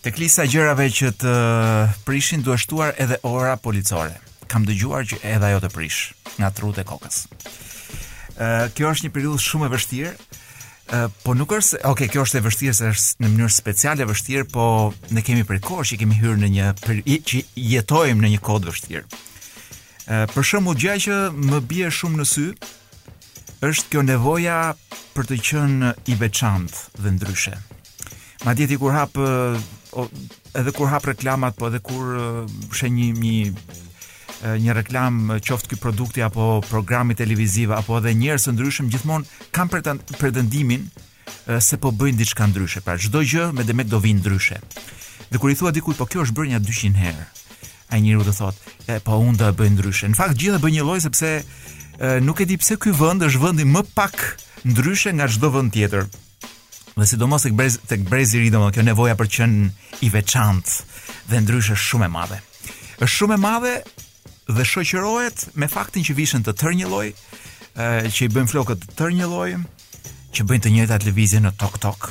Tek lista gjërave që të prishin duhet shtuar edhe ora policore. Kam dëgjuar që edhe ajo të prish nga trutë e kokës. Ë uh, kjo është një periudhë shumë e vështirë. Uh, po nuk është, se, okay, kjo është e vështirë se është në mënyrë speciale e vështirë, po ne kemi prej kohë që kemi hyrë në një që jetojmë në një kohë të vështirë. Uh, për shembull, gjëja që më bie shumë në sy është kjo nevoja për të qenë i veçantë dhe ndryshe. Madje ti kur hap edhe kur hap reklamat, po edhe kur sheh një një një reklamë qoftë ky produkti apo programi televiziv apo edhe njerëz të ndryshëm gjithmonë kanë pretendimin se po bëjnë diçka ndryshe. Pra çdo gjë me demek do vijë ndryshe. Dhe kur i thua dikujt, po kjo është bërë një 200 herë. Ai njeriu do thotë, e po unë do e bëj ndryshe. Në fakt të gjithë e bëjnë një lloj sepse nuk e di pse ky vend është vendi më pak ndryshe nga çdo vend tjetër. Dhe sidomos tek brez tek brezi i ri domethënë kjo nevoja për të qenë i veçantë dhe ndryshe shumë e madhe. Është shumë e madhe dhe shoqërohet me faktin që vishen të tërë një lloj, që i bëjnë flokët të tërë një lloj, që bëjnë të njëjtat lëvizje në TikTok.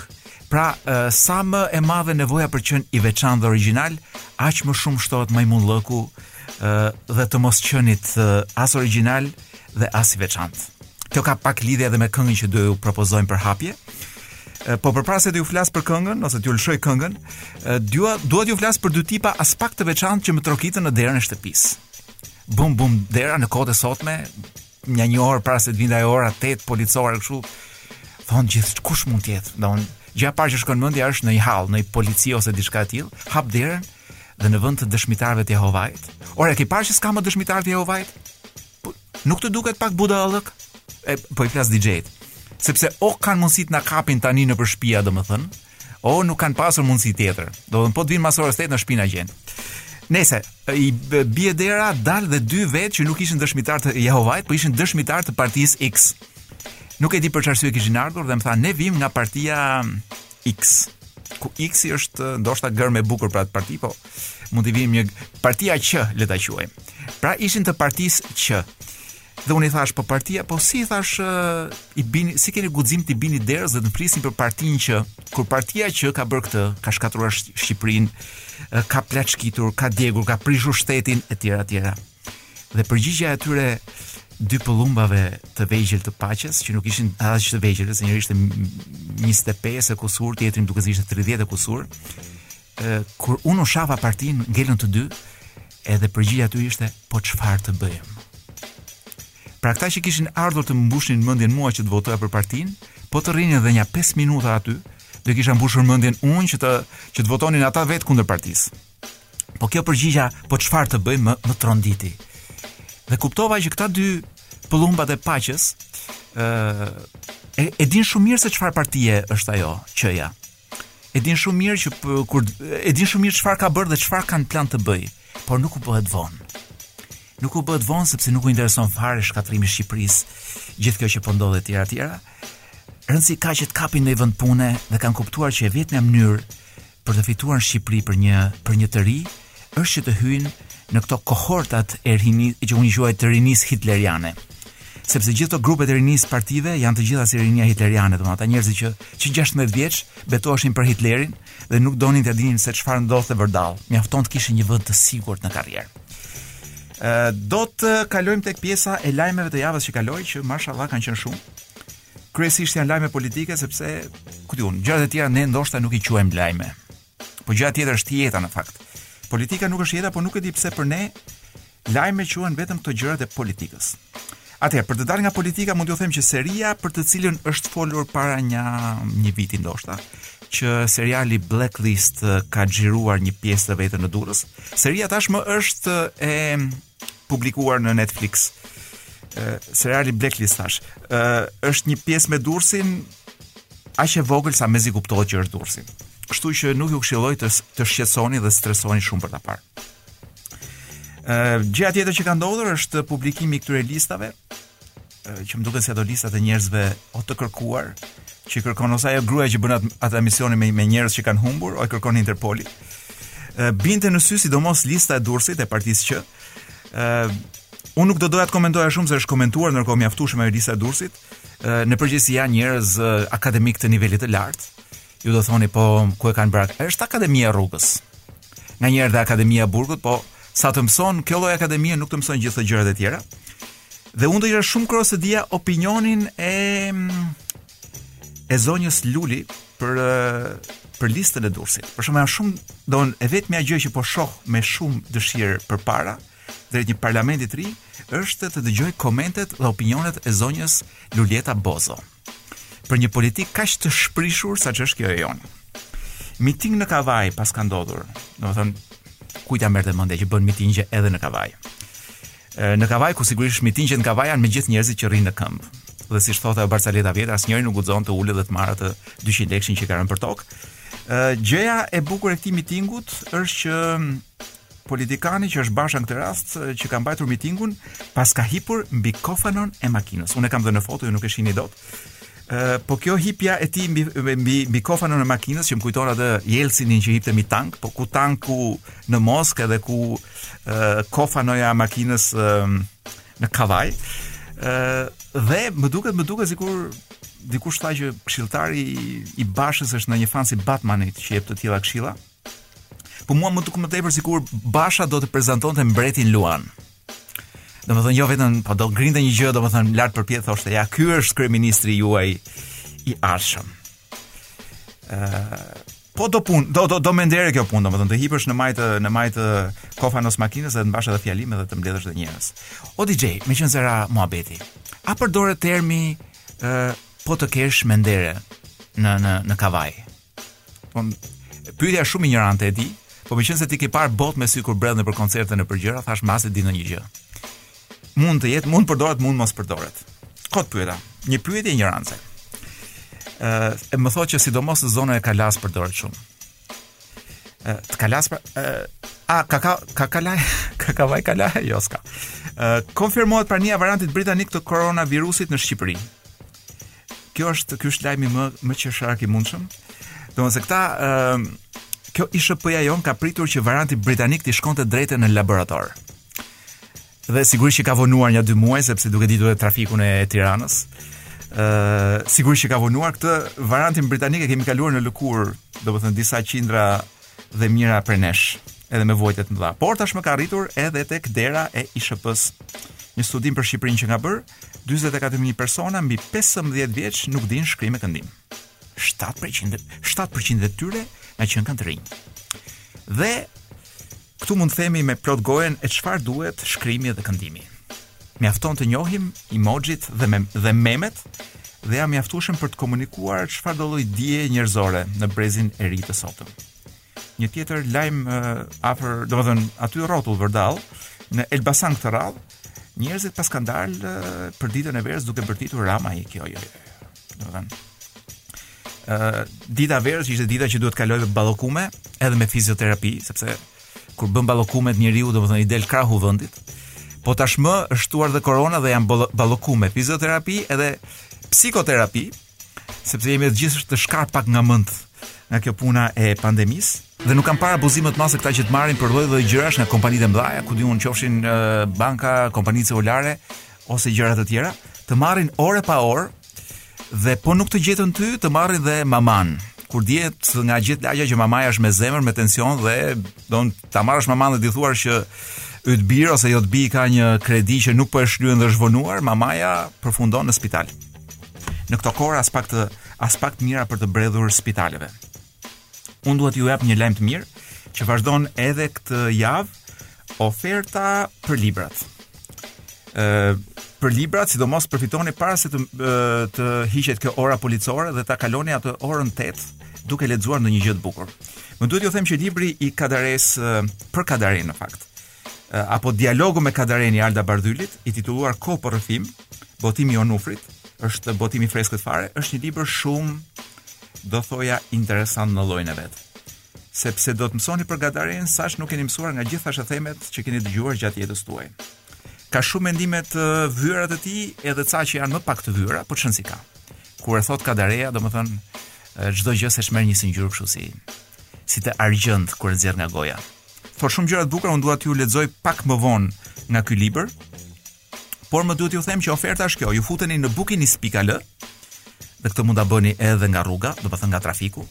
Pra, sa më e madhe nevoja për të qenë i veçantë dhe origjinal, aq më shumë shtohet majmunllëku dhe të mos qenit as origjinal dhe as i veçantë. Kjo ka pak lidhje edhe me këngën që do ju propozojmë për hapje. Po përpara se të ju flas për këngën ose të ju lëshoj këngën, dua dua të ju flas për dy tipa aspak të veçantë që më trokitën në derën e shtëpisë. Bum bum dera në kohët e sotme, një një orë para se të vinte ajo ora 8 policore kështu. Thonë gjithë kush mund të jetë, don. Gjëja e parë që të shkon mendja është ndonjë hall, ndonjë polici ose diçka e tillë, hap derën dhe në vend të dëshmitarëve të Jehovait. Ora, ke parë që s'ka më dëshmitarë të Jehovait? Po, nuk të duket pak budallëk? E po i flas DJ-t. Sepse o kanë mundësi të na kapin tani në nëpër shpia, domethënë, o nuk kanë pasur mundësi tjetër. Domethënë po të vinë mas orës 8 në shpi na gjejnë. Nejse i bie dera dal dhe dy vetë që nuk ishin dëshmitarë të Jehovait, po ishin dëshmitarë të partisë X. Nuk e di për çfarë kishin ardhur dhe më thanë ne vijmë nga partia X ku X-i është ndoshta gërmë e bukur për atë parti, po Mund t'i vëmë një partia Q, le ta quajmë. Pra ishin të partisë Q. Dhe unë i thashë, po partia, po si i thashë, i bini, si keni guxim t'i bini derës dhe të flisni për partinë Q, kur partia Q ka bërë këtë, ka shkatërruar Shqipërinë, ka plaçkitur, ka djegur, ka prishur shtetin e tjera e tjera. Dhe përgjigja e tyre dy pëllumbave të vegjël të paqes, që nuk ishin as të vegjël, se njëri ishte 25 e kusur, tjetri dukej se ishte 30 e kusur. Kur unë u shava partinë, ngelën të dy, edhe përgjigja aty ishte, po çfarë të bëjmë? Pra këta që kishin ardhur të mbushnin mëndjen mua që të votoja për partinë, po të rrinin dhe nja 5 minuta aty, do u kisha mbushur mëndjen unë që të, që të votonin ata vetë kundër partisë. Po kjo përgjigja, po çfarë të bëjmë, më, më tronditi. Dhe kuptova që këta dy pëllumbat e paqes, e, e din shumë mirë se çfarë partie është ajo, qëja. E din shumë mirë që kur e din shumë mirë çfarë ka bërë dhe çfarë ka në plan të bëjë, por nuk u bëhet vonë. Nuk u bëhet vonë sepse nuk u intereson fare shkatërrimi i Shqipërisë, gjithë kjo që po ndodh etj etj. Rëndësi ka që të kapin ndonjë vend pune dhe kanë kuptuar që e vetmja mënyrë për të fituar në Shqipëri për një për një të ri, është që të hyjnë në këto kohortat e rinisë, që unë i quaj të rinisë hitleriane. Sepse gjithë këto grupe të rinisë partive janë të gjitha si rinia hitleriane, domethënë ata njerëz që që 16 vjeç betoheshin për Hitlerin dhe nuk donin të dinin se çfarë ndodhte vërdall. Mjafton të kishin një vend të sigurt në karrierë. Ë do të kalojmë tek pjesa e lajmeve të javës që kaloi që mashallah kanë qenë shumë. Kryesisht janë lajme politike sepse ku di unë, gjërat e tjera ne ndoshta nuk i quajmë lajme. Po gjëja tjetër është jeta në fakt. Politika nuk është jeta, po nuk e di pse për ne lajme quhen vetëm këto gjërat e politikës. Atëherë, për të dalë nga politika mund t'ju them që seria për të cilën është folur para një një viti ndoshta, që seriali Blacklist ka xhiruar një pjesë të vetën në Durrës. Seria tashmë është e publikuar në Netflix. Ë seriali Blacklist tash. Ë është një pjesë me Durrsin aq e vogël sa mezi kuptohet që është Durrsi. Kështu që nuk ju këshilloj të të shqetësoni dhe stresoni shumë për ta parë. Ë gjëja tjetër që ka ndodhur është publikimi i këtyre listave që më duken si ato listat e njerëzve o të kërkuar, që i kërkon ose ajo gruaja që bën atë emisionin me me njerëz që kanë humbur, o i kërkon Interpoli. Ë binte në sy sidomos lista e Durrësit e partisë që ë unë nuk do doja të komentoja shumë se është komentuar ndërkohë mjaftueshëm ajo lista e Durrësit. Ë në përgjithësi janë njerëz akademikë të nivelit të lartë. Ju do thoni po ku e kanë bërë? Është akademia e rrugës. Nganjëherë dhe akademia e burgut, po sa të mëson kjo lloj akademie nuk të mëson gjithë ato gjërat e tjera. Dhe unë do isha shumë kurioz të dija opinionin e e zonjës Luli për për listën e Durrësit. Për shembull jam shumë don e vetmja gjë që po shoh me shumë dëshirë përpara drejt një parlamenti të ri është të dëgjoj komentet dhe opinionet e zonjës Luljeta Bozo për një politikë kaq të shprishur sa ç'është kjo e jonë. Miting në Kavajë paska ndodhur. Domethënë kujt ja merrte mendja që bën mitingje edhe në Kavajë. Në Kavajë ku sigurisht mitingjet në Kavajë janë me gjithë njerëzit që rrinë në këmbë. Dhe siç thotë ajo barcaleta e vjetër, asnjëri nuk guxon të ulet dhe të marrë atë 200 lekshin që ka rënë përtokë. Gjëja e bukur e këtij mitingut është që Politikani që është Basha në këtë rast që ka mbajtur mitingun, paska hipur mbi kofanon e makinës. Unë e kam dhënë në foto, ju nuk e shihni dot. Ë, po kjo hipja e tij mbi mbi mbi kofanon e makinës që më kujton atë Jelcinin që hipte mi tank, po ku tanku në Moskë edhe ku ë kofanoja e makinës ë, në Kavajë. Ë dhe më duket më duket sikur dikush tha që këshilltari i Bashës është në një fans i Batmanit që jep të tilla këshilla. Ë Po mua më duket më tepër sikur Basha do të prezantonte mbretin Luan. Domethënë jo vetëm po do ngrinte një gjë, domethënë lart përpjet thoshte ja ky është kryeministri juaj i ardhshëm. Ëh, uh, po do pun, do do do mendere kjo punë, domethënë të hipësh në majë të, në majë të kofanos makinës dhe të mbash edhe fjalim edhe të mbledhësh dhe njerëz. O DJ, meqenëse ra muhabeti. A përdoret termi ëh uh, po të kesh mendere në në në Kavajë? Po pyetja shumë injorante e di, po meqenëse ti ke parë botë me sy kur bredh nëpër koncerte nëpër gjëra, thashë mos di ndonjë gjë. Mund të jetë, mund përdoret, mund mos përdoret. Kot pyeta, një pyetje injorante. Ë, uh, më thotë që sidomos në zonën e Kalasë përdoret shumë. Ë, uh, të Kalasë pra, ë, uh, a ka ka ka kala, ka Kavaja kala, jo s'ka. Ë, uh, konfirmohet prania e variantit britanik të koronavirusit në Shqipëri. Kjo është ky është lajmi më më qesharak i mundshëm. Domethënë se këta ë uh, kjo ISHP-ja jonë ka pritur që varianti britanik të shkonte drejt e në laborator. Dhe sigurisht që ka vonuar një dy muaj sepse duke ditur edhe trafikun e Tiranës. ë uh, sigurisht që ka vonuar këtë variantin britanik e kemi kaluar në lëkurë, domethënë disa qindra dhe mijëra prej nesh edhe me vuajtje të mëdha. Por tashmë ka arritur edhe tek dera e ISHP-së. Një studim për Shqipërinë që ka bërë, Dyzet e katër mijë persona mbi pesëmbëdhjetë vjeç nuk dinë shkrim e këndim. Shtatë prej qind, shtatë për qind e tyre na qenkan të rinj. Dhe këtu mund të themi me plot gojën e çfarë duhet shkrimi dhe këndimi. Mjafton të njohim emojit dhe me, dhe memet dhe janë mjaftueshëm për të komunikuar çfarëdolloj dije njerëzore në brezin e ri të sotëm. Një tjetër lajm afër, domethënë aty rrotull vërdall në Elbasan këtë radhë, njerëzit paska dalë për ditën e verës duke bërtitur Rama ik jo jo. Domethënë ë dita verës ishte dita që duhet të kalojë me ballokume edhe me fizioterapi, sepse kur bën ballokumet njeriu, domethënë i del krahu vendit. Po tashmë është shtuar dhe korona dhe janë ballokume, fizioterapi edhe psikoterapi, Sepse jemi të gjithë të shkar pak nga mendtë nga kjo puna e pandemisë dhe nuk kam parë abuzim më të madh se këta që të marrin për lloj-lloj gjërash nga kompanitë e mëdha, ku di unë qofshin banka, kompani celulare ose gjëra të tjera, të marrin orë pa orë dhe po nuk të gjetën ty, të marrin dhe maman. Kur dihet nga gjithë lagja që mamaja është me zemër, me tension dhe do ta marrësh maman dhe t'i thuash që yt bir ose jot bijë ka një kredi që nuk po e shlyen dhe është vonuar, mamaja përfundon në spital. Në këto kohë aspak, të aspak të mira për të bredhur spitaleve. Unë dua t'ju jap një lajm të mirë që vazhdon edhe këtë javë oferta për librat. Ë për librat, sidomos përfitoni para se të të hiqet kjo ora policore dhe ta kaloni atë orën 8 duke lexuar ndonjë gjë të bukur. Më duhet ju them që libri i Kadaresë për Kadarenë në fakt apo dialogu me Kadarenë i Alda Bardhylit, i titulluar Kohë për rrëfim, botim i Onufrit, është botim i freskët fare, është një libër shumë do thoja interesant në llojin e vet. Sepse do të mësoni për Kadarenë sa nuk keni mësuar nga gjithë thashethemet që keni dëgjuar gjatë jetës tuaj. Ka shumë mendime të vyera të tij, edhe ca që janë më pak të vyera, por ç'rëndësi ka. Kur e thotë Kadareja, domethënë çdo gjë seç merr një si ngjyrë kështu si si të argjendtë kur e nxjerr nga goja. Thotë shumë gjëra të bukura, unë dua t'ju lexoj pak më vonë nga ky libër. Por më duhet t'ju them që oferta është kjo, ju futeni në bukinis.al dhe këtë mund ta bëni edhe nga rruga, domethënë nga trafiku,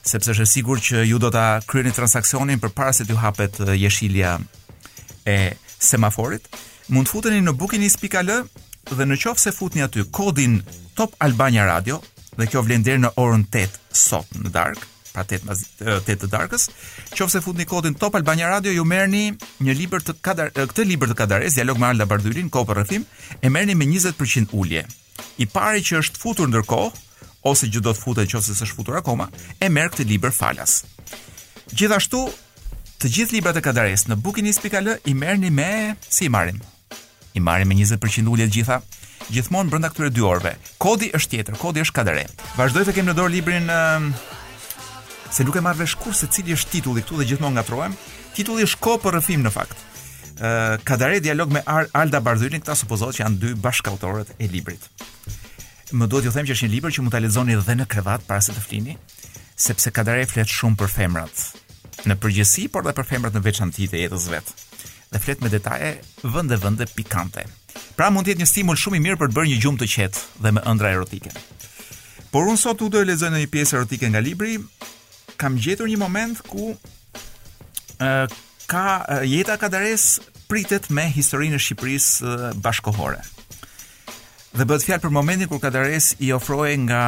sepse është e sigurt që ju do ta kryeni transaksionin përpara se t'ju hapet jeshilja e semaforit. Mund të futeni në bukinis.al dhe në qoftë se futni aty kodin Top Albania Radio dhe kjo vlen deri në orën 8 sot në darkë, pra 8, 8 të darkës. Nëse futni kodin Top Albania Radio, ju merrni një libër të kadar këtë libër të Kadaresë, dialog me Alda Bardhylin, kohë për rrëfim, e merrni me 20% ulje. I pari që është futur ndërkohë ose që do të futet nëse s'është futur akoma, e merr këtë libër falas. Gjithashtu, të gjithë librat e Kadaresë në bukinis.al i merrni me si i marrim? I marrim me 20 përqind ulje të gjitha, gjithmonë brenda këtyre dy orëve. Kodi është tjetër, kodi është Kadare. Vazhdoj të kem në dorë librin uh, se nuk e marr vesh kurrë se cili është titulli këtu dhe gjithmonë ngatrohem. Titulli është Kohë për rrëfim në fakt. Uh, Kadare dialog me Ar Alda Bardhylin, këta supozohet që janë dy bashkautorët e librit. Më duhet ju them që është një libër që mund ta lexoni edhe në krevat para se të flini. sepse Kadare flet shumë për femrat në përgjithësi, por dhe për femrat në veçanti të jetës së vet. Dhe flet me detaje vende vende pikante. Pra mund të jetë një stimul shumë i mirë për të bërë një gjumë të qetë dhe me ëndra erotike. Por unë sot nuk do lexoj ndonjë pjesë erotike nga libri, kam gjetur një moment ku uh, ka uh, jeta e Kadaresë pritet me historinë e Shqipërisë uh, bashkëkohore. Dhe bëhet fjalë për momentin kur Kadares i ofrohej nga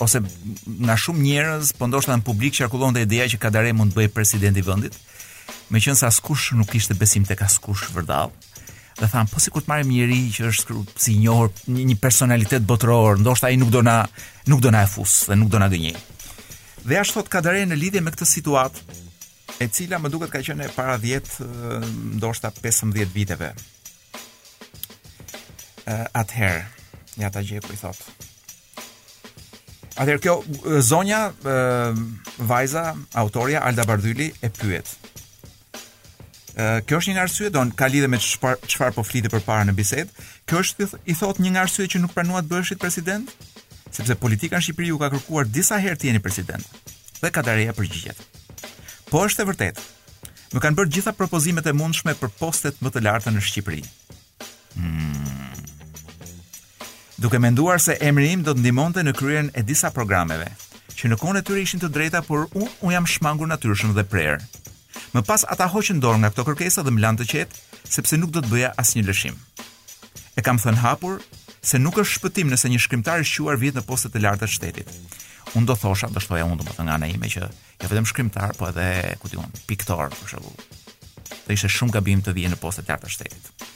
ose nga shumë njerëz, po ndoshta në publik qarkullonte ideja që Kadare mund të bëhej president i vendit, meqenëse askush nuk kishte besim tek askush vërdall. Dhe thanë, po sikur të marrim një njeri që është kru, si i njohur, një, një personalitet botëror, ndoshta ai nuk do na nuk do na e fusë dhe nuk do na gënjejë. Dhe ja ç'thotë Kadare në lidhje me këtë situatë, e cila më duket ka qenë para 10 ndoshta 15 viteve. Uh, atëherë, ja ta gjej ku i thotë. Atëherë kjo zonja, uh, vajza, autorja Alda Bardhyli e pyet. Uh, kjo është një nga arsyet don ka lidhje me çfarë çfarë po flitej përpara në bisedë. Kjo është i thotë një nga arsyet që nuk pranuat bëheshit president, sepse politika në Shqipëri ju ka kërkuar disa herë të jeni president. Dhe Kadareja përgjigjet. Po është e vërtetë. Më kanë bërë gjitha propozimet e mundshme për postet më të larta në Shqipëri. Hmm. Duke menduar se emri im do të ndihmonte në kryerjen e disa programeve, që në kohën e tyre ishin të drejta, por unë u jam shmangur natyrshëm dhe prerë. Më pas ata hoqën dorë nga këto kërkesa dhe më lanë të qetë, sepse nuk do të bëja asnjë lëshim. E kam thënë hapur se nuk është shpëtim nëse një shkrimtar i shquar vihet në poste të larta të shtetit. Unë do thosha, do shtoja unë domethënë nga ana ime që jo vetëm shkrimtar, po edhe, ku di unë, piktor, për shembull. Do ishte shumë gabim të vihej në postet e larta të shtetit.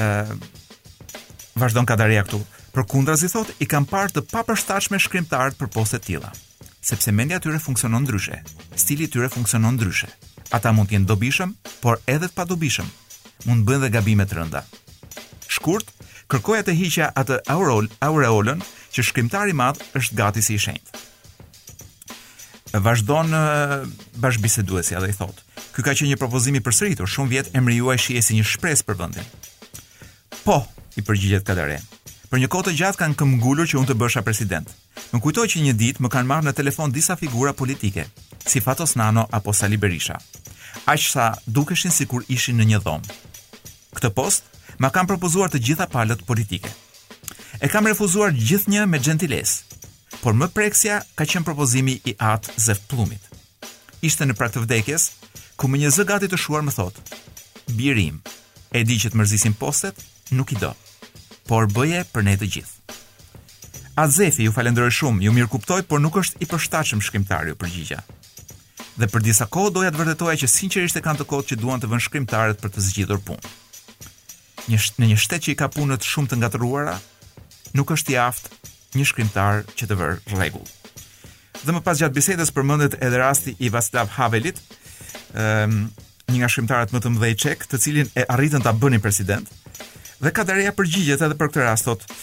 Ë uh, vazhdon Kadareja këtu. Përkundrazi thotë i kam parë të papërshtatshëm shkrimtarët për poste të tilla, sepse mendja e tyre funksionon ndryshe, stili i tyre funksionon ndryshe. Ata mund të jenë dobishëm, por edhe të padobishëm. Mund të bëjnë dhe gabime të rënda. Shkurt, kërkoja të hiqja atë aureolën që shkrimtari i madh është gati si i shenjtë. Vazhdon bashkëbiseduesi edhe i thotë, "Ky ka qenë një propozim i përsëritur, shumë vjet emri juaj shihej si një shpresë për vendin." Po, i përgjigjet Kadare. Për një kohë të gjatë kanë këmbëngulur që unë të bëhesha president. Më kujtohet që një ditë më kanë marrë në telefon disa figura politike, si Fatos Nano apo Sali Berisha. Aq sa dukeshin sikur ishin në një dhomë. Këtë post ma kanë propozuar të gjitha palët politike. E kam refuzuar gjithnjë me xhentilesë. Por më prekësja ka qenë propozimi i At Zef Pllumit. Ishte në prag të vdekjes, ku me një zë gati të shuar më thotë, Biri im, e di që të mërzisin postet, nuk i do, por bëje për ne të gjithë. At Zefi, ju falenderoj shumë, ju mirëkuptoj, por nuk është i përshtatshëm shkrimtari, iu përgjigja. Dhe për disa kohë doja të vërtetoja që sinqerisht e kanë të kotë që duan të vënë shkrimtarët për të zgjidhur punë. Në një shtet që i ka punët shumë të ngatërruara, nuk është i aftë një shkrimtar që të vërë rregull. Dhe më pas gjatë bisedës përmendet edhe rasti i Vaslav Havelit, ëm një nga shkrimtarët më të mëdhenj çek, të cilin e arritën ta bënin president. Dhe Kadareja përgjigjet edhe për këtë rast, thotë.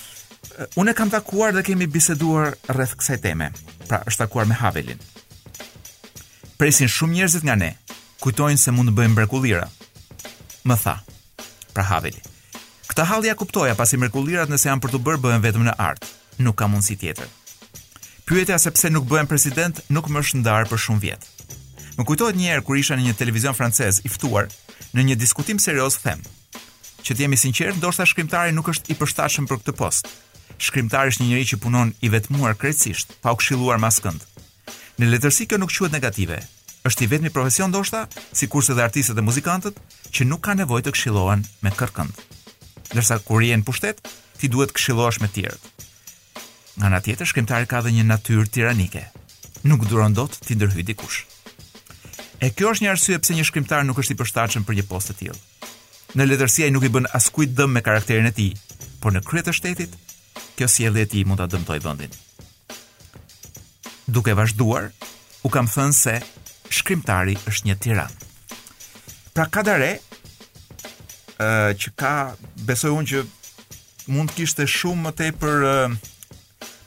Unë e kam takuar dhe kemi biseduar rreth kësaj teme. Pra, është takuar me Havelin. Presin shumë njerëzit nga ne. Kujtojnë se mund të bëjmë mrekullira. Më tha. Pra Haveli. Këtë hall ia kuptoja pasi mrekullirat nëse janë për t'u bërë bëhen vetëm në art. Nuk ka mundësi tjetër. Pyetja se pse nuk bëhem president nuk më është ndarë për shumë vjet. Më kujtohet një herë kur isha në një televizion francez i ftuar, në një diskutim serioz them. Që të jemi sinqertë, ndoshta shkrimtari nuk është i përshtatshëm për këtë post. Shkrimtari është një njeri që punon i vetmuar krejtësisht, pa u këshilluar me askënd. Në letërsi kjo nuk quhet negative, është i vetmi profesion ndoshta, sikurse dhe artistët e muzikantët, që nuk kanë nevojë të këshillohen me kërkënd. Ndërsa kur je në pushtet, ti duhet të këshillohesh me të tjerët. Nga ana tjetër, shkrimtari ka dhe një natyrë tiranike. Nuk duron dot t'i ndërhyjë dikush. E kjo është një arsye pse një shkrimtar nuk është i përshtatshëm për një post të tillë. Në letërsi ai nuk i bën askujt dëm me karakterin e tij, por në krye të shtetit, kjo sjellje e tij mund ta dëmtojë vendin. Duke vazhduar, u kam thënë se shkrimtari është një tiran. Pra Kadare, uh, që ka, besoj unë që mund të kishte shumë më tepër, uh,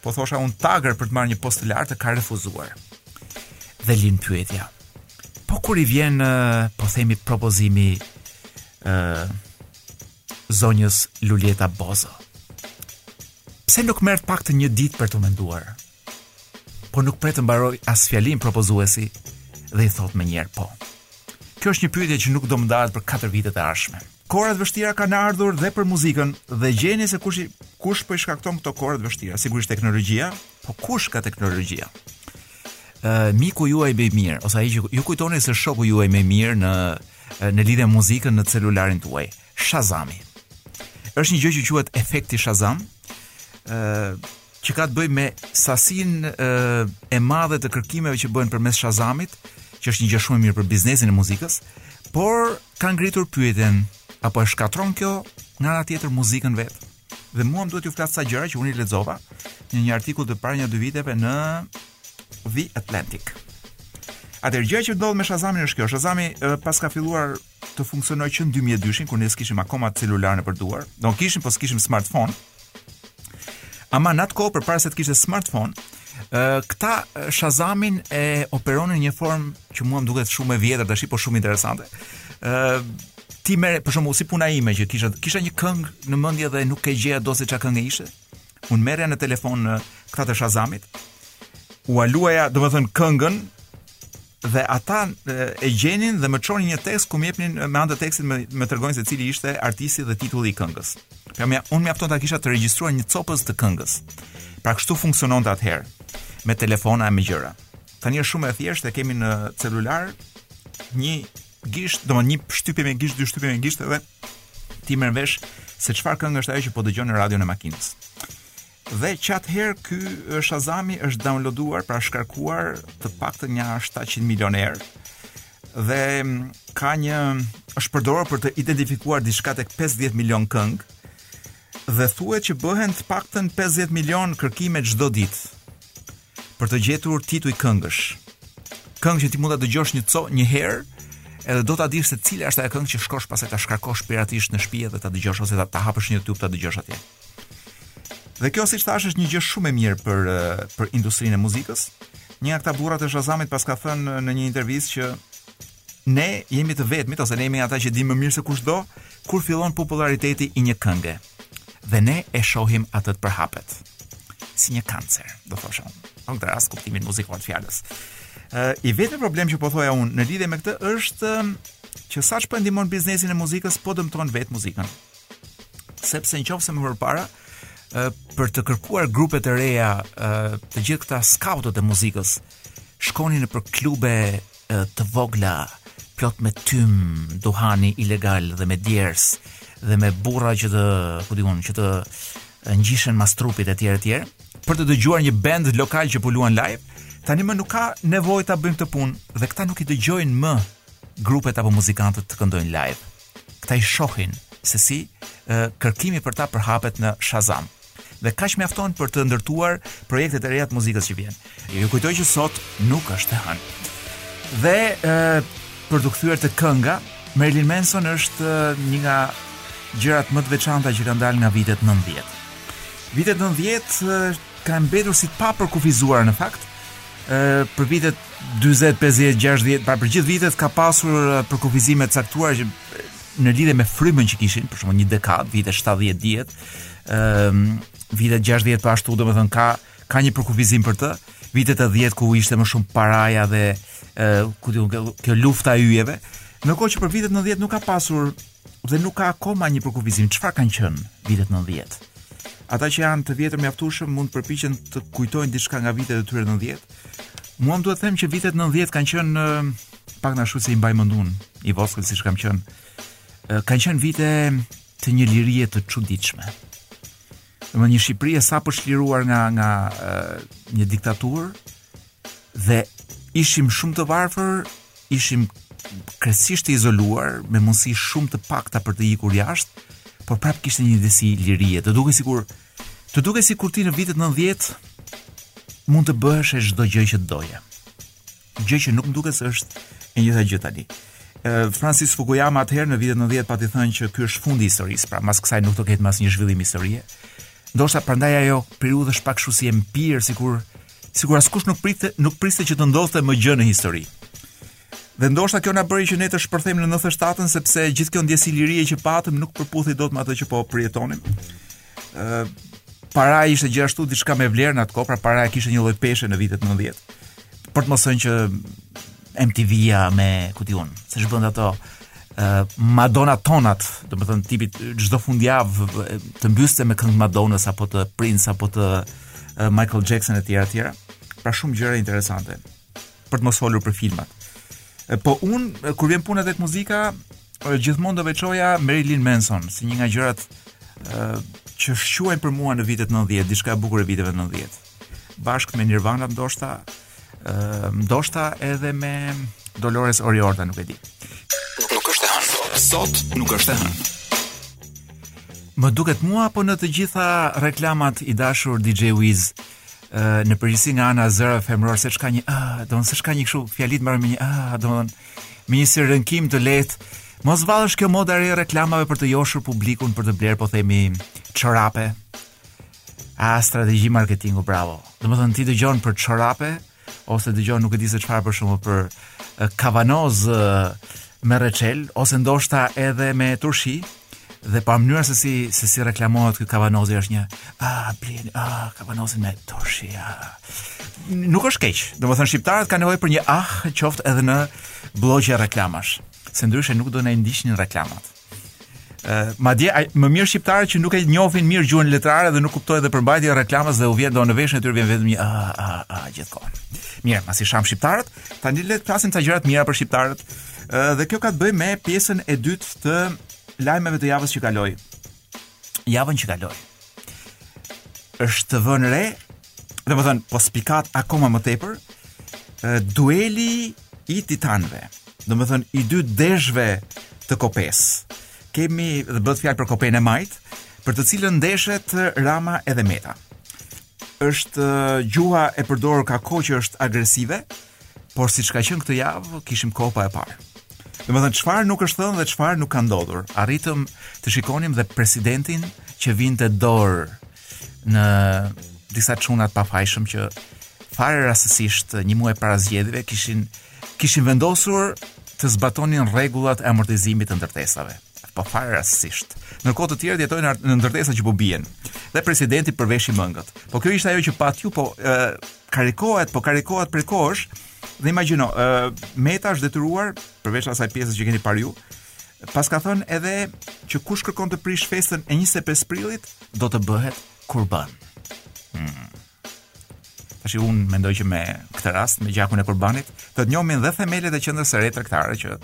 po thosha unë tagër për të marrë një post të lartë, ka refuzuar. Dhe lind pyetja. Po kur i vjen, uh, po themi propozimi uh, zonjës Luljeta Bozo. Pse nuk merr të paktën një ditë për t'u menduar? Po nuk pret të mbarojë as fjalinë propozuesi dhe i thotë menjëherë po. Kjo është një pyetje që nuk do më ndahet për 4 vitet e ardhshme. Kohëra të vështira kanë ardhur dhe për muzikën dhe gjeni se kush kush po i shkakton këto kohëra të vështira. Sigurisht teknologjia, po kush nga teknologjia? Ë miku juaj më i mirë ose ai që ju kujtoni se është shoku juaj më i mirë në në lidhje me muzikën në celularin tuaj. Shazami. Është një gjë që quhet efekti Shazam, ë uh, që ka të bëjë me sasinë uh, e madhe të kërkimeve që bëhen përmes Shazamit, që është një gjë shumë e mirë për biznesin e muzikës, por ka ngritur pyetjen apo e shkatërron kjo nga ana tjetër muzikën vetë. Dhe mua më duhet t'ju flas ca gjëra që unë i lexova në një artikull të para nja dy viteve në The Atlantic. Atëherë gjëja që ndodh me Shazamin është kjo. Shazami paska filluar të funksionojë që në 2002-shin kur ne s'kishim akoma celular nëpër duar. Do kishim, po s'kishim smartphone. Ama në atë kohë përpara se të kishte smartphone, këta Shazamin e operonin në një formë që mua më duket shumë e vjetër tashi, po shumë interesante. ë Ti merre për shembull si puna ime që kisha kisha një këngë në mendje dhe nuk e gjeja dot se ça kënge ishte. Unë merrja në telefon këta të Shazamit, ua luaja, domethënë, këngën, dhe ata e gjenin dhe më çonin një tekst ku më jepnin me anë të tekstit më, më tregonin se cili ishte artisti dhe titulli i këngës. Pra më unë mjafton ta kisha të regjistruar një copëz të këngës. Pra kështu funksiononte atëherë me telefona e me gjëra. Tani është shumë e thjeshtë, e kemi në celular një gisht, domethënë një shtypje me gisht, dy shtypje me gisht dhe ti merr vesh se çfarë këngë është ajo që po dëgjon në radion e makinës. Dhe që atëherë ky Shazami është downloaduar, pra shkarkuar të paktën nja 700 milionë herë dhe ka një është përdorur për të identifikuar diçka tek 50 milion këngë dhe thuhet që bëhen të paktën 50 milion kërkime çdo ditë për të gjetur tituj këngësh. Këngë që ti mund ta dëgjosh një copë një herë, edhe do ta dish se cila është ajo këngë që të shkosh pastaj ta shkarkosh piratisht në shtëpi dhe ta dëgjosh ose ta, ta hapësh në YouTube ta dëgjosh atje. Dhe kjo siç thashë është një gjë shumë e mirë për për industrinë e muzikës. Një nga këta burrat e Shazamit paska thënë në një intervistë që ne jemi të vetmit ose ne jemi ata që dimë më mirë se kushdo kur fillon popullariteti i një kënge. Dhe ne e shohim atë të përhapet si një kancer, do thosha unë. Në këtë rast kuptimin muzikor të fjalës. Ë uh, i vetmi problem që po thoja unë në lidhje me këtë është që sa ç'po e ndihmon biznesin e muzikës po dëmton vetë muzikën. Sepse në qoftë se më përpara ë uh, për të kërkuar grupe të reja, ë uh, të gjithë këta skautët e muzikës shkonin nëpër klube të vogla plot me tym duhani ilegal dhe me djersë dhe me burra që të ku di unë që të ngjishen mas trupit e tjera e tjera për të dëgjuar një band lokal që po luan live tani më nuk ka nevojë ta bëjnë këtë punë dhe këta nuk i dëgjojnë më grupet apo muzikantët të këndojnë live këta i shohin se si kërkimi për ta përhapet në Shazam Dhe kaq mjafton për të ndërtuar projektet e reja të muzikës që vjen. Ju kujtoj që sot nuk është e hënë. Dhe e, për t'u kthyer te kënga, Marilyn Manson është një nga gjërat më të veçanta që kanë dalë nga vitet 90. Vitet 90 kanë mbetur si të papërkufizuar në fakt, për vitet 40, 50, 60, pra për gjithë vitet ka pasur përkufizime të caktuara që në lidhje me frymën që kishin, për shembull një dekadë, vitet 70 dihet, Ëm vitet 60 po ashtu, domethënë ka ka një përkufizim për të. Vitet 80 ku ishte më shumë paraja dhe ë ku di unë kjo lufta e yjeve. Ndërkohë që për vitet 90 nuk ka pasur dhe nuk ka akoma një përkufizim. Çfarë kanë qenë vitet 90? Ata që janë të vjetër mjaftueshëm mund të përpiqen të kujtojnë diçka nga vitet e tyre 90. Mua më duhet të them që vitet 90 kanë qenë pak a shumë se i mbaj mend unë i voskël siç kam qenë kanë qenë vite të një lirie të çuditshme. Në një Shqipëri e sapo çliruar nga nga një diktaturë dhe ishim shumë të varfër, ishim krejtësisht të izoluar, me mundësi shumë të pakta për të ikur jashtë, por prap kishte një ndjesi lirie. Të dukej sikur të dukej sikur ti në vitet 90 mund të bëheshe çdo gjë që doje. gjë që nuk duket se është e njëjta gjë tani. Francis Fukuyama atëherë në vitet 90 pati thënë që ky është fundi i historisë, pra mas kësaj nuk do ketë më asnjë zhvillim historie. Ndoshta prandaj ajo periudhë është pak kështu si e mpirë, sikur sikur askush nuk priste nuk priste që të ndodhte më gjë në histori. Dhe ndoshta kjo na bëri që ne të shpërthejmë në 97-ën sepse gjithë kjo ndjesi lirie që patëm nuk përputhej dot me atë që po përjetonim. paraja ishte gjithashtu diçka me vlerë në atë kohë, pra paraja kishte një lloj peshe në vitet 90. Për të mos thënë që MTV-ja me ku di unë, se ç'bënte ato uh, maratonat, domethënë tipit çdo fundjavë të mbyste me këngë të Madonnas apo të Prince apo të uh, Michael Jackson etj etj. Pra shumë gjëra interesante. për të mos folur për filmat. Po unë kur vjen puna tek muzika, gjithmonë do veçoja Marilyn Manson si një nga gjërat që shquajnë për mua në vitet 90, diçka e bukur e viteve 90. Bashkë me Nirvanën ndoshta, ndoshta edhe me Dolores O'Riordan, nuk e di. Nuk është e hënë. Sot nuk është e hënë. Më duket mua apo në të gjitha reklamat i dashur DJ Wiz në përgjithësi nga ana e zërave femëror seç ka një ah, domethënë seç ka një kështu fjalia mbaron me një ah, domethënë me një si rënkim të lehtë. Mos vallë është kjo moda e reklamave për të joshur publikun për të blerë po themi çorape. A strategji marketingu, bravo. Domethënë ti dëgjon për çorape, ose dëgjon nuk e di se çfarë për shembull për kavanoz me reçel ose ndoshta edhe me turshi dhe pra mënyra se si se si reklamohet ky kavanozi është një a ah, blini a ah, kavanozin me turshi a ah. nuk është keq domethënë shqiptarët kanë nevojë për një ah qoftë edhe në blloqe reklamash se ndryshe nuk do na ndiqnin reklamat Uh, madje, aj, më mirë shqiptarët që nuk e njofin mirë gjuhën letrare dhe nuk kuptojnë dhe përmbajtjen e reklamës dhe u vjen do në veshët e tyre vjen vetëm një a, a, a, gjithë kohën. Mirë, masi i shamë shqiptarët, tani le të flasim te gjërat e mira për shqiptarët uh, dhe kjo ka të bëjë me pjesën e dytë të lajmeve të javës që kaloi. Javën që kaloi. Është vënë re domethënë, po spikat akoma më tepër, dueli i titanëve, domethënë, i dy deshve të kopesë, kemi dhe bëhet fjalë për kopenë e majtë, për të cilën ndeshet Rama edhe Meta. Është gjuha e përdorur ka kohë që është agresive, por siç ka qenë këtë javë, kishim kohë pa e parë. Domethënë, çfarë nuk është thënë dhe çfarë nuk ka ndodhur. Arritëm të shikonim dhe presidentin që vinte dorë në disa çuna të pafajshëm që fare rastësisht një muaj para zgjedhjeve kishin kishin vendosur të zbatonin rregullat e amortizimit të ndërtesave. Po fare rastësisht. Ndërkohë të tjerët jetojnë në ndërtesa që po bien. Dhe presidenti përveshi mëngët. Po kjo ishte ajo që patë ju, po e, karikohet, po karikohet prej kohësh. Dhe imagjino, e, Meta është detyruar përveç asaj pjesës që keni parë ju, paska thënë edhe që kush kërkon të prishë festën e 25 prillit do të bëhet kurban. Hmm. Tashi unë mendoj që me këtë rast me gjakun e kurbanit do të njomim dhe themelet e qendrës së re tregtare që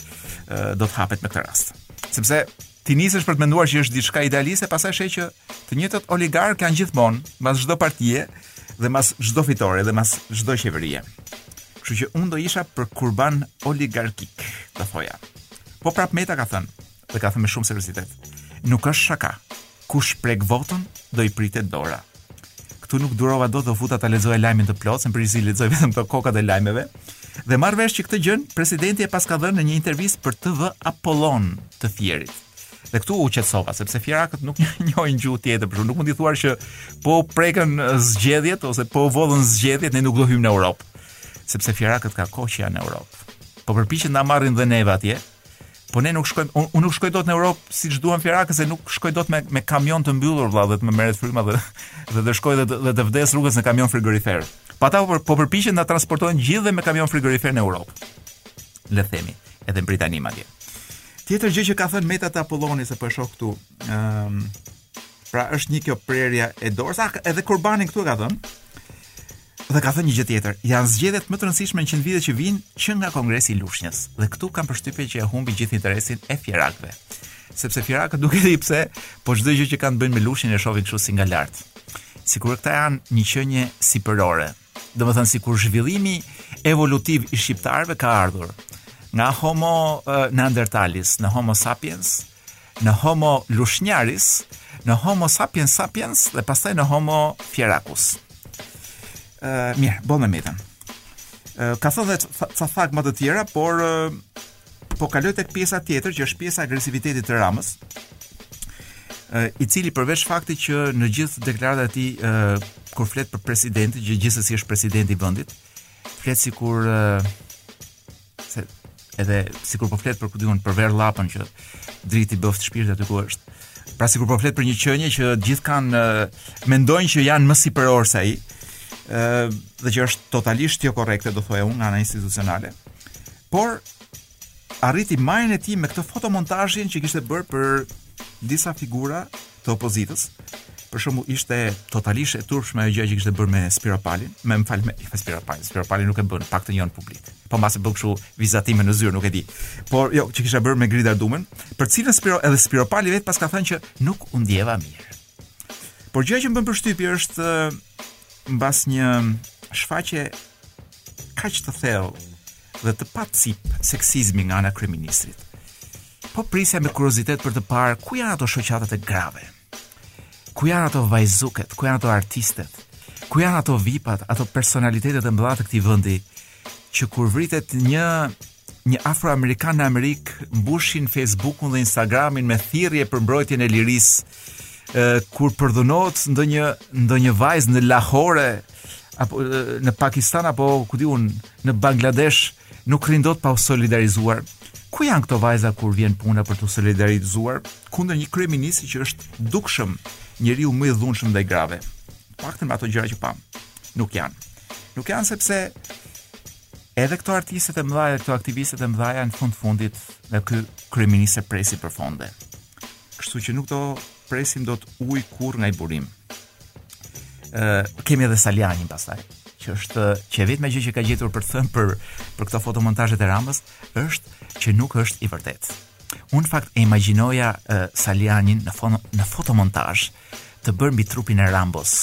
do të hapet me këtë rast. Sepse ti nisesh për të menduar që është diçka idealiste, pastaj sheh që të njëjtët oligarkë kanë gjithmonë mbas çdo partie dhe mbas çdo fitore dhe mbas çdo qeverie. Kështu që unë do isha për kurban oligarkik, të thoja. Po prap Meta ka thënë, dhe ka thënë me shumë seriozitet. Nuk është shaka. Kush prek votën do i pritet dora. Këtu nuk durova dot dhe u futa ta lexoja lajmin të plotë, sepse i lexoj vetëm te kokat e lajmeve. Dhe marr vesh që këtë gjë presidenti e paska dhënë në një intervistë për TV Apollon të Fierit. Dhe këtu u qetësova sepse fierakët nuk njohin gjuhë tjetër, por nuk mund t'i thuash që po u prekën zgjedhjet ose po u vodhën zgjedhjet, ne nuk do hyjmë në Europë. sepse fierakët ka kohë që janë në Europë. Po përpiqen të na marrin dhe neve atje. Po ne nuk shkojmë, unë un nuk shkoj dot në Europë siç duan fierakët se nuk shkoj dot me me kamion të mbyllur vëlla dhe të më merret fryma dhe dhe të shkoj dhe të, dhe të vdes rrugës në kamion frigorifer. Po ata po, po përpiqen ta transportojnë gjithë dhe me kamion frigorifer në Europë. Le të themi, edhe në Britani madje. Tjetër gjë që ka thënë Meta te Apolloni se po e shoh këtu, ëm ehm, um, pra është një kjo prerja e dorës, ah, edhe kurbanin këtu e ka thënë, Dhe ka thënë një gjë tjetër, janë zgjedhjet më të rëndësishme në 100 vite që vijnë që nga Kongresi i Lushnjës. Dhe këtu kam përshtypjen që e humbi gjithë interesin e fierakëve. Sepse fierakët nuk e di pse, po çdo gjë që kanë të bëjnë me Lushnjën e shohin kështu si nga lart. Sikur këta janë një qenie sipërore. Domethënë sikur zhvillimi evolutiv i shqiptarëve ka ardhur nga Homo uh, neandertalis në Homo sapiens, në Homo lushnjaris, në Homo sapiens sapiens dhe pastaj në Homo fierakus. Ë uh, mirë, po me Metën. Uh, ka thënë edhe ca thagma të tjera, por uh, po kaloj tek pjesa tjetër që është pjesa e agresivitetit të Ramës i cili përveç fakti që në gjithë deklaratat e tij kur flet për presidentin, që gjithsesi është presidenti i vendit, flet sikur Se edhe sikur po flet për ku di unë për Ver Llapën që dritë i bëftë shpirti aty ku është. Pra sikur po flet për një qenie që gjithë ka mendojnë që janë më sipërorë se ai. ë dhe që është totalisht jo korrekte do thoja unë nga ana institucionale. Por arriti majën e tij me këtë fotomontazhin që kishte bërë për disa figura të opozitës. Për shembull ishte totalisht e turpshme ajo gjë që kishte bërë me Spiropalin, me më fal me Spiropalin. Spiropalin nuk e bën paktën jo në publik. Po mbase bën kështu vizatime në zyrë, nuk e di. Por jo, që kishte bërë me Grida Dumën, për cilën Spiro edhe Spiropali vetë paska thënë që nuk u ndjeva mirë. Por gjëja që më bën përshtypje është mbas një shfaqje kaq të thellë dhe të pacipë seksizmi nga ana e kryeministrit. Po prisja me kuriozitet për të parë ku janë ato shoqatat e grave. Ku janë ato vajzuket, ku janë ato artistet, ku janë ato vipat, ato personalitetet e mëdha të këtij vendi që kur vritet një një afroamerikan në Amerikë mbushin Facebookun dhe Instagramin me thirrje për mbrojtjen e lirisë kur përdhunohet ndonjë ndonjë vajzë në Lahore apo në Pakistan apo ku di unë në Bangladesh nuk rrin dot pa u solidarizuar. Ku janë këto vajza kur vjen puna për t'u solidarizuar kundër një kryeministri që është dukshëm njeriu më i dhunshëm ndaj grave. Paktën me ato gjëra që pamë. Nuk janë. Nuk janë sepse edhe këto artistet e mëdha dhe këto aktivistet e mëdha në fund fundit nga ky kryeministër presin për fonde. Kështu që nuk do presin dot ujë kurrë nga ai burim. Ë kemi edhe Salianin pastaj që është që e vetmja gjë që ka gjetur për të thënë për për këto fotomontazhet e Ramës është që nuk është i vërtetë. Unë fakt e imagjinoja uh, Salianin në fono, në fotomontazh të bërë mbi trupin e Rambos.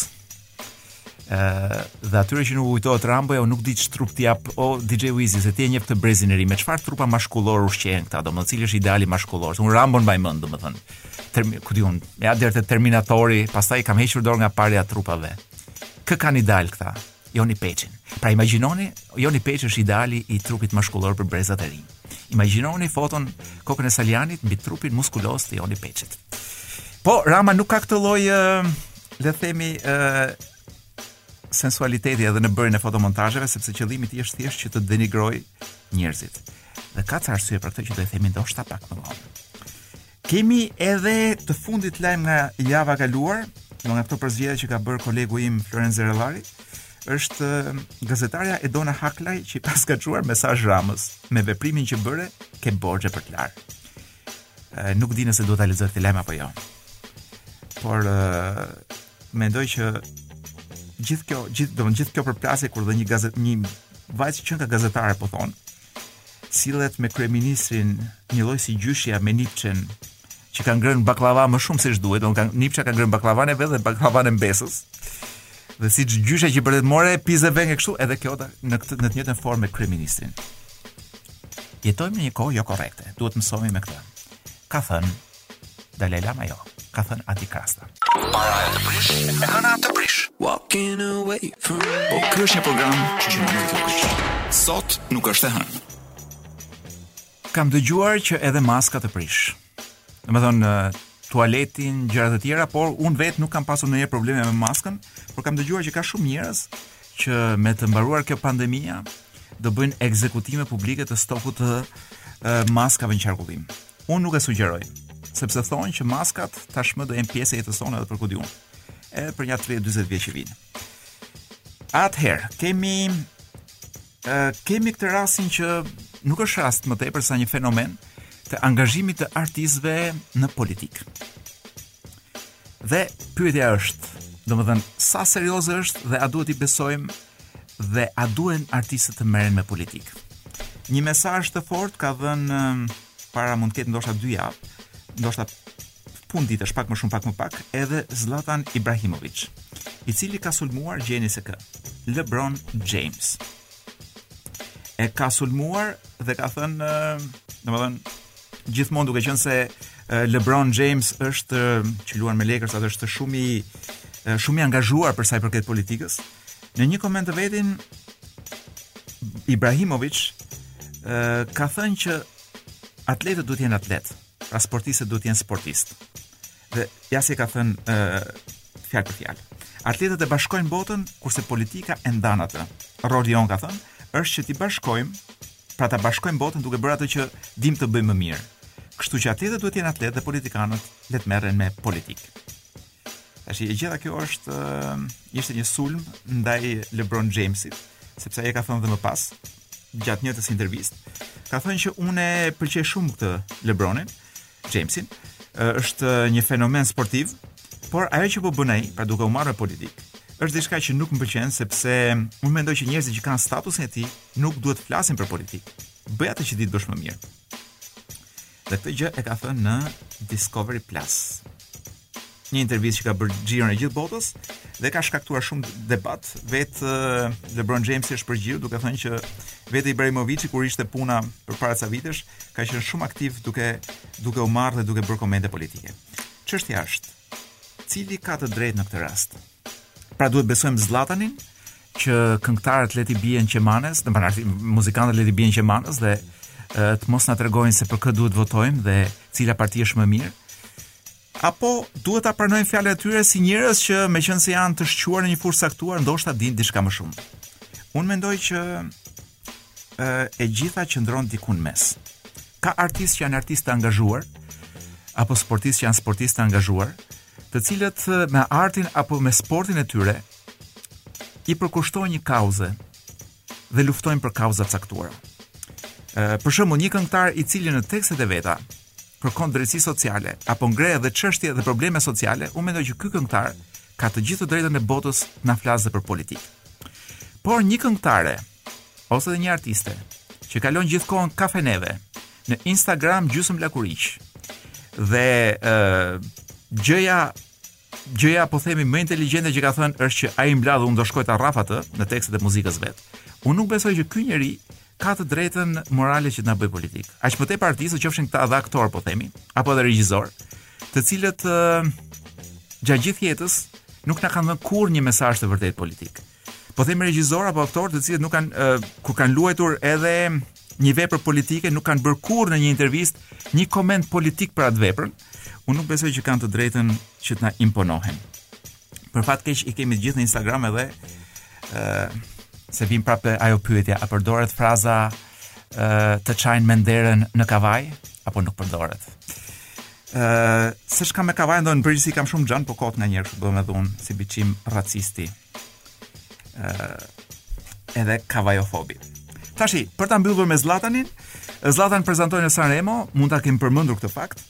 Ëh, dhe atyre që nuk kujtohet Rambo, ja unë nuk di ç'trup të jap o DJ Wizi, se ti e njeh këtë brezin e ri, me çfarë trupa mashkullor ushqehen këta, domethënë cili është ideali mashkullor? Se unë Rambon mbaj mend, domethënë. Termi, ku di unë, ja deri te Terminatori, pastaj kam hequr dorë nga parja trupave. Kë kanë ideal këta? Joni Peçin. Pra imagjinoni, Joni Peçi është ideali i trupit mashkullor për brezat e rinj. Imagjinoni foton kokën e Salianit mbi trupin muskuloz të Joni Peçit. Po Rama nuk ka këtë lloj le të themi sensualiteti edhe në bërjen e fotomontazheve sepse qëllimi i tij është thjesht që të denigrojë njerëzit. Dhe ka ca arsye për këtë që do ta themi ndoshta pak më vonë. Kemi edhe të fundit lajm nga java e kaluar, nga këto përzgjedhje që ka bërë kolegu im Florenc Zerellari, është um, gazetarja Edona Haklaj që i paska çuar mesazh Ramës me veprimin që bëre ke borxhe për të larë. Nuk di nëse do ta lexoj këtë lajm apo jo. Por mendoj që gjithë kjo, gjithë domethënë gjithë kjo përplasje kur dhe një gazet një vajzë që ka gazetare po thonë, Sillet me kryeministrin njëlloj si gjyshja me nipçen, që ka ngrënë baklava më shumë se siç duhet, domethënë nipçja ka ngrënë baklavan e vet dhe baklavan e mbesës. Dhe si gjyshja që bërtet more pizeveng e kështu, edhe kjo në këtë në të njëjtën formë me kryeministrin. Jetojmë në një kohë jo korrekte. Duhet të mësohemi me këtë. Ka thënë Dalai Lama jo, ka thënë Adi Krasta. Paraja të prish, e hëna të prish. Walking away from... Po ky është një program që nuk do të prish. Sot nuk është e hënë. Kam dëgjuar që edhe maska të prish. Domethënë, tualetin, gjërat e tjera, por unë vetë nuk kam pasur ndonjë problem me maskën, por kam dëgjuar që ka shumë njerëz që me të mbaruar kjo pandemia, do bëjnë ekzekutime publike të stokut të maskave në qarkullim. Unë nuk e sugjeroj, sepse thonë që maskat tashmë do jenë pjesë e jetës sonë edhe për ku di unë. Edhe për nja 30-40 vjet që vijnë. Atëherë, kemi ë kemi këtë rastin që nuk është rast më tepër sa një fenomen të angazhimit të artistëve në politikë. Dhe pyetja është, domethënë, sa serioze është dhe a duhet t'i besojmë dhe a duhen artistët të merren me politikë. Një mesazh të fortë ka dhënë para mund të ketë ndoshta dy javë, ndoshta punë ditësh pak më shumë pak më pak, edhe Zlatan Ibrahimovic, i cili ka sulmuar gjeni se kë, Lebron James. E ka sulmuar dhe ka thënë, domethënë, gjithmonë duke qenë se LeBron James është që luan me Lakers, dhe është shumë i shumë i angazhuar për sa i përket politikës. Në një koment të vetin Ibrahimovic ë ka thënë që atletët duhet të jenë atletë, pra sportistët duhet të jenë sportistë. Dhe ja si ka thënë ë fjalë për fjalë. Atletët e bashkojnë botën kurse politika e ndan atë. Roli jonë ka thënë është që t'i bashkojmë Pra ta bashkojmë botën duke bërë atë që dimë të bëjmë më mirë. Kështu që atletët duhet të jenë atletë dhe politikanët le të merren me politikë. Tash e gjitha kjo është uh, ishte një sulm ndaj LeBron Jamesit, sepse ai e ka thënë dhe më pas gjatë të njëjtës intervistë, ka thënë që unë e pëlqej shumë këtë LeBronin, Jamesin, është një fenomen sportiv, por ajo që po bën ai, pra duke u marrë me politikë, është diçka që nuk më pëlqen sepse unë mendoj që njerëzit që kanë statusin e tij nuk duhet të flasin për politikë. Bëj atë që di të bësh më mirë. Dhe këtë gjë e ka thënë në Discovery Plus. një intervistë që ka bërë xhiron e gjithë botës dhe ka shkaktuar shumë debat. Vetë LeBron James është përgjigjur duke thënë që vetë Ibrahimovic kur ishte puna për para ca vitesh ka qenë shumë aktiv duke duke u marrë dhe duke bërë komente politike. Çështja është cili ka të drejtë në këtë rast? Pra duhet besojmë Zllatanin që këngëtarët le t'i bien qemanes, domethënë muzikantët le t'i bien qemanes dhe të mos na tregojnë se për kë duhet votojmë dhe cila parti është më mirë. Apo duhet ta pranojmë fjalën e tyre si njerëz që meqenëse janë të shquar në një fushë të caktuar, ndoshta dinë diçka më shumë. Unë mendoj që e, e gjitha qëndron diku në mes. Ka artistë që janë artistë të angazhuar, apo sportistë që janë sportistë të angazhuar, të cilët me artin apo me sportin e tyre i përkushtohen një kauze, dhe luftojnë për kauza të caktuara. Për shembull, një këngëtar i cili në tekstet e veta kërkon drejtësi sociale apo ngre edhe çështje dhe probleme sociale, unë mendoj që ky këngëtar ka të gjithë të drejtën e botës të na flasë edhe për politikë. Por një këngëtare ose dhe një artiste që kalon gjithë kohën kafeneve në Instagram gjysmë lakuriq dhe ë gjëja Gjëja po themi më inteligjente që ka thënë është që ai më la dhe unë do shkoj ta rraf atë në tekstet e muzikës së vet. Unë nuk besoj që ky njeri ka të drejtën morale që të na bëjë politikë. Aq më tepër artistë, qofshin këta edhe aktorë po themi, apo edhe regjisorë, të cilët uh, gjatë gjithë jetës nuk na kanë dhënë kurrë një mesazh të vërtetë politik. Po them regjisor apo aktor të cilët nuk kanë uh, kur kanë luajtur edhe një vepër politike, nuk kanë bërë kurrë në një intervistë një koment politik për atë veprën, unë nuk besoj që kanë të drejtën që të na imponohen. Për fat keq i kemi të gjithë në Instagram edhe ë uh, se vjen prapë ajo pyetja, a përdoret fraza ë uh, të çajnë menderen në Kavajë apo nuk përdoret? Uh, se çka me Kavajën do në përgjithësi kam shumë xhan, po kot nga një herë kështu bëhem si biçim racisti uh, edhe kavajofobi. Tashi, për ta mbyllur me Zlatanin, Zlatan prezantoi në Sanremo, mund ta kem përmendur këtë fakt.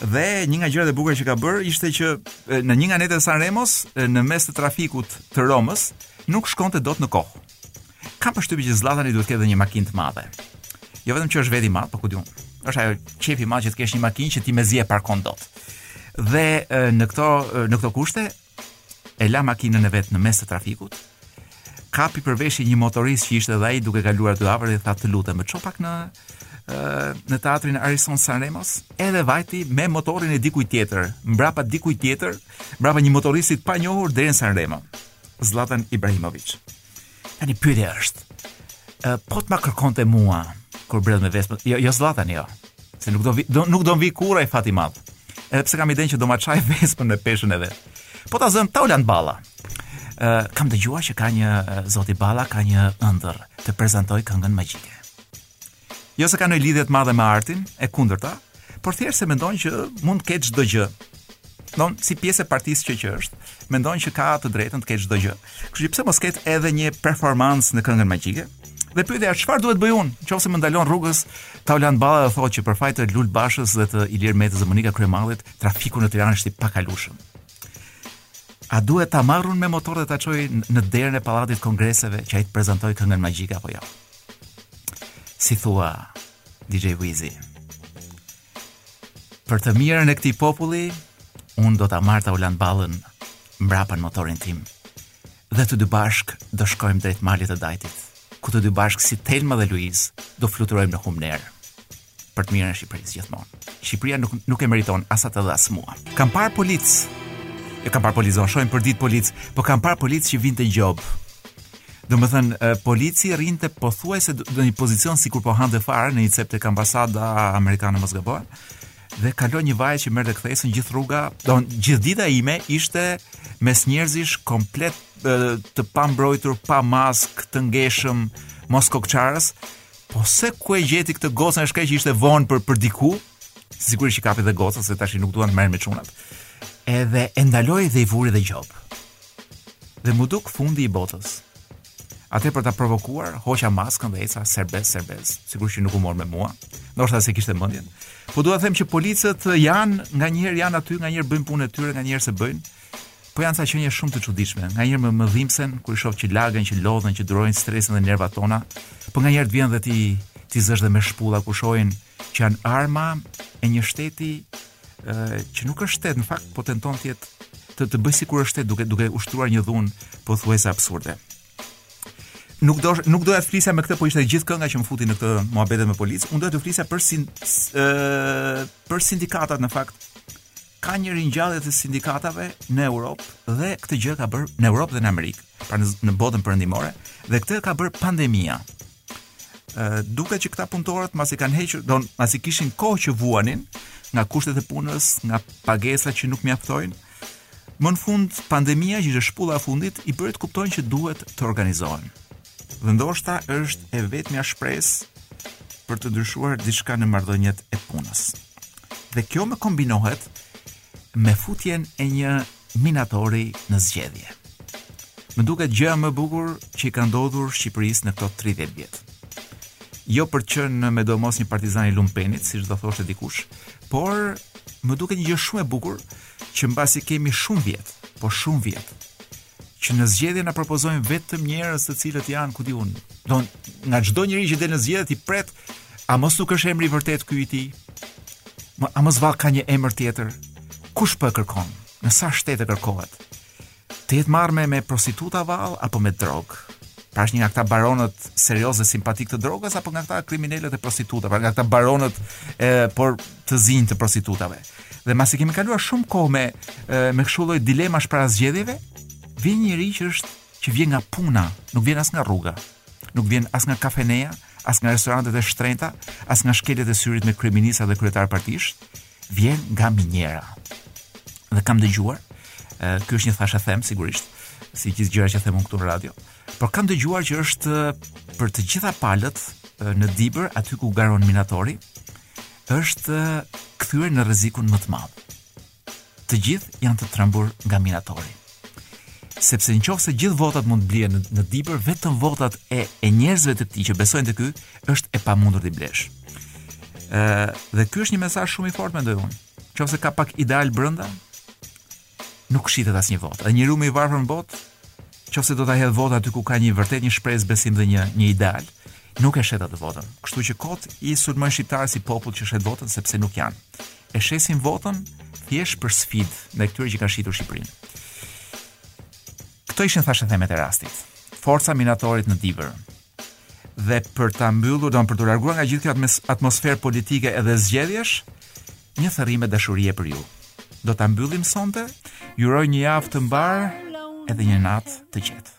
Dhe një nga gjërat e bukura që ka bërë ishte që në një nga netët e Sanremos, në mes të trafikut të Romës, nuk shkonte dot në kohë. Kam përshtypjen që Zllatani duhet të ketë një makinë të madhe. Jo vetëm që është vetë i madh, po ku di unë. Është ai qejfi i madh që të kesh një makinë që ti mezi e parkon dot. Dhe në këto në këto kushte e la makinën e vet në mes të trafikut. Kapi për veshi një motorist që ishte dhe ai duke kaluar aty afër dhe tha të lutem, më ço pak në në teatrin Ariston Sanremos, edhe vajti me motorin e dikujt tjetër, mbrapa dikujt tjetër, mbrapa një motoristi të panjohur deri në Sanremo. Zlatan Ibrahimovic. Tani pyetja është, uh, po të ma kërkonte mua kur bredh me vespën, jo jo Zlatan jo. Se nuk do vijë, do nuk do më vijë kurrë ai fat i madh. Edhe pse kam idenë që do ma çajë vespën me peshën e vet. Po ta zëmë Taulant Balla. Uh, kam dëgjuar që ka një uh, Zoti Balla ka një ëndërr të prezantojë Këngën Magjike. Jo se ka ndonjë lidhje të madhe me artin, e kundërta, por thjesht se mendon që mund të ketë çdo gjë. Domethënë si pjesë e partisë që që është, mendon që ka të drejtën të ketë çdo gjë. Kështu që pse mos ketë edhe një performancë në Këngën Magjike? Dhe pyetja është çfarë duhet bëj unë, nëse më ndalon rrugës Taulant Balla dhe thotë që për faj të Lul Bashës dhe të Ilir Metës dhe Monika Kryemadhit, trafiku në Tiranë është i pakalueshëm. A duhet ta marr unë me motor dhe ta çoj në derën e Pallatit Kongreseve që ai të prezantojë Këngën Magjike apo jo? Ja? Si thua DJ Wizi Për të mirën e këtij populli Unë do ta marr Taulant Ballën Mbrapa në motorin tim Dhe të dy bashkë Do shkojmë drejt malit të Dajtit Ku të dy bashkë si Telma dhe Luiz Do fluturojmë në humnerë për të mirën e Shqipërisë gjithmonë. Shqipëria nuk nuk e meriton as atë dhe as mua. Kam parë polic. Jo kam parë polic, do shohim për ditë polic, po kam parë polic që vinte gjobë. Domethënë, polici rrinte pothuajse në një pozicion sikur po hante fara në një cep te ambasada amerikane mos gaboj, dhe kalon një vajzë që merr dhe kthesën gjithë rruga, domethënë gjithë dita ime ishte mes njerëzish komplet të pambrojtur, pa maskë, të ngeshëm, moskokëçarës, Po se ku e gjeti këtë gocën, është që ishte vonë për për diku. Sigurisht që kapi dhe gocën se tashi nuk duan të merren me çunat. Edhe e ndaloi dhe i vuri dhe gjobë. Dhe m'u duk fundi i botës. Atë për ta provokuar, hoqa maskën dhe eca serbes serbes. Sigurisht që nuk u mor me mua. Ndoshta s'e kishte mendjen. Po dua të them që policët janë nganjëherë janë aty, nganjëherë bëjnë punën e tyre, nganjëherë s'e bëjnë. Po janë ca qenie shumë të çuditshme. Nganjëherë më më dhimbsen kur i shoh që lagen, që lodhen, që durojnë stresin dhe nervat tona. Po nganjëherë të vjen dhe t'i t'i zësh dhe me shpulla kur shohin që janë arma e një shteti ë që nuk është shtet në fakt, po tenton të jetë të të bëjë sikur është shtet duke duke ushtruar një dhunë pothuajse absurde. nuk do nuk doja të flisja me këtë, po ishte gjithë kënga që më futi në këtë muhabet me policë. Unë doja të flisja për sin, e, për sindikatat në fakt. Ka një ringjallje të sindikatave në Europë dhe këtë gjë e ka bërë në Europë dhe në Amerikë, pra në, në botën perëndimore dhe këtë e ka bërë pandemia. Ë duket që këta punëtorët masi kanë hequr, don masi kishin kohë që vuanin nga kushtet e punës, nga pagesa që nuk mjaftojnë, Më në fund, pandemia që ishte shpulla e fundit i bëri të kuptojnë që duhet të organizohen. Dhe ndoshta është e vetmja shpresë për të ndryshuar diçka në marrëdhëniet e punës. Dhe kjo më kombinohet me futjen e një minatori në zgjedhje. Më duket gjëja më e bukur që i ka ndodhur Shqipërisë në këto 30 vjet. Jo për të qenë medoemos një partizan i lumpenit, siç do thoshte dikush, por më duket një gjë shumë e bukur që mbasi kemi shumë vjet, po shumë vjet që në zgjedhje na propozojnë vetëm njerëz të cilët janë ku di unë. Don nga çdo njeri që del në zgjedhje ti pret a mos nuk është emri i vërtetë ky i tij? A mos vallë ka një emër tjetër? Kush po e kërkon? Në sa shtete kërkohet? Të jetë marrë me me prostituta vallë apo me drogë. Pra është një nga këta baronët seriozë dhe simpatikë të drogës apo nga këta kriminelët e prostitutave, pra nga këta baronët e por të zinj të prostitutave. Dhe masi kemi kaluar shumë kohë me me kështu lloj dilemash para zgjedhjeve, vjen një njeri që është që vjen nga puna, nuk vjen as nga rruga, nuk vjen as nga kafeneja, as nga restorantet e shtrenjta, as nga shkeljet e syrit me kryeministra dhe kryetarë partish, vjen nga miniera. Dhe kam dëgjuar, ky është një thashethem sigurisht, si gjithë gjërat që them unë këtu në radio, por kam dëgjuar që është për të gjitha palët në Dibër, aty ku garon minatori, është kthyer në rrezikun më të madh. Të gjithë janë të trembur nga minatori. sepse në qoftë se gjithë votat mund të blihen në Dibër, vetëm votat e e njerëzve të tij që besojnë te ky është e pamundur t'i blesh. Ë dhe ky është një mesazh shumë i fortë mendoj unë. Qoftë se ka pak ideal brenda, nuk shitet asnjë votë. Dhe njeriu më i varfër në botë, qoftë se do ta hedhë votën aty ku ka një vërtet një shpresë besim dhe një një ideal, nuk e shet atë votën. Kështu që kot i sulmon shqiptarët si popull që shet votën sepse nuk janë. e shesin votën thjesht për sfidë ndaj këtyre që kanë shitur Shqipërinë. Këto ishin thashethemet e rastit. Forca minatorit në Dibër. Dhe për ta mbyllur, do për t'u larguar nga gjithë kjo atmosferë politike edhe zgjedhjesh, një thërrime dashurie për ju. Do ta mbyllim sonte. Ju uroj një javë të mbarë edhe një natë të qetë.